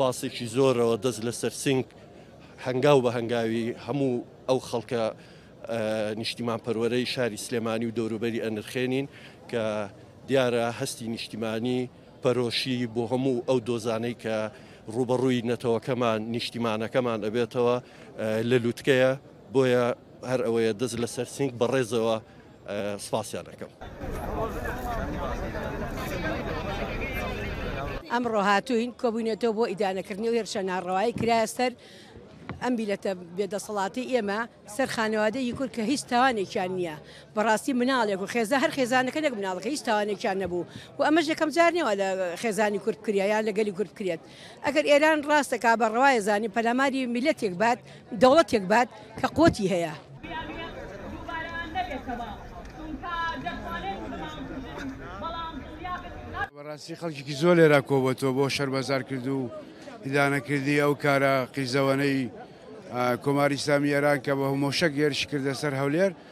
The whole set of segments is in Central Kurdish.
سوپاسێکی زۆرەوە دەست لەسەر سنگ هەنگاو بە هەنگاوی هەموو ئەو خەڵکە نیشتیمان پەروەرەی شاری سلێمانی و دەوروبەری ئەنرخێنین کە دیارە هەستی نیشتیمانی پەرۆشی بۆ هەموو ئەو دۆزانەی کە ڕوبەڕووی نەتەوەکەمان نیشتیمانەکەمان ئەبێتەوە لە لووتکەیە بۆیە هەر ئەوەیە دەست لەسەر سینگ بەڕێزەوە سپاسیان دەکەم. ئەمڕۆ هاتووین کۆبوونەتەوە بۆ ئیدانەکردنی و هێرشە ناڕەوایی کرایە سەر ئەم بیلەتە بێدەسەڵاتی ئێمە سەر خانەوادەیەکی کورد کە هیچ تاوانێکیان نییە بەڕاستی مناڵێک و خێزە هەر خێزانەکە نەک مناڵەکە هیچ تاوانێکیان نەبوو و ئەمەش یەکەم جار نێوە لە خێزانی کورد کریایان لە گەلی کورد کرێت ئەگەر ئێران ڕاست دەکات بە ڕەوایە زانی پەلاماری میللەتێک بات دەوڵەتێک بات کە قوتی هەیە. بەڕاستی خەڵکیکی زۆر لێرا کۆبەتەوە بۆ شەرمەزار کرد و ئیدانەکردی ئەو کارە قیزەوەنەی کۆماری ئیسلامی ئێران کە بە هەمۆشەک هێرش کردە سەر هەولێر.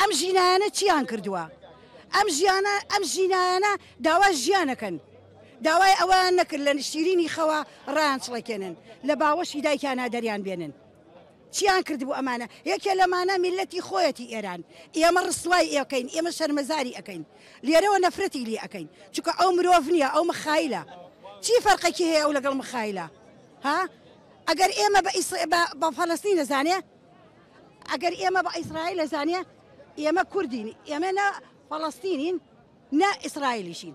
ئەم ژینایانە چیان کردوە ئەم ژیانە ئەم ژینایانە داوای ژیانەکەن داوای ئەوەیان نەکرد لە شیرینی خەوە ڕیان چڵەکێنن لە باوەشی دایکیانە دەریان بێنن چیان کردبوو ئەمانە یەکێ لەمانە میلەتی خۆیەتی ئێران ئێمە ڕسوای ئێکەین ئێمە شەرمەزاری ئەەکەین لێرەوە نەفرەتی لێ ئەەکەین چکە ئەو مرۆڤ نییە ئەو مخایلە چی فەرقەکی هەیە ئەو لەگەڵ مخایلە ها ئەگەر ئێمە بە بە فەلستی نەزانێ ئەگەر ئێمە بە ئیسرائیل زانێ ئێمە کوردین ئێمە نە فەڵەستینین نە ئیسرائیلیشین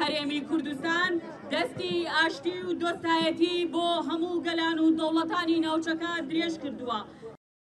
هەرێمی کوردستان دەستی ئاشتی و دۆستایەتی بۆ هەموو گەلان و دەوڵەتانی ناوچەکە درێژ کردووە.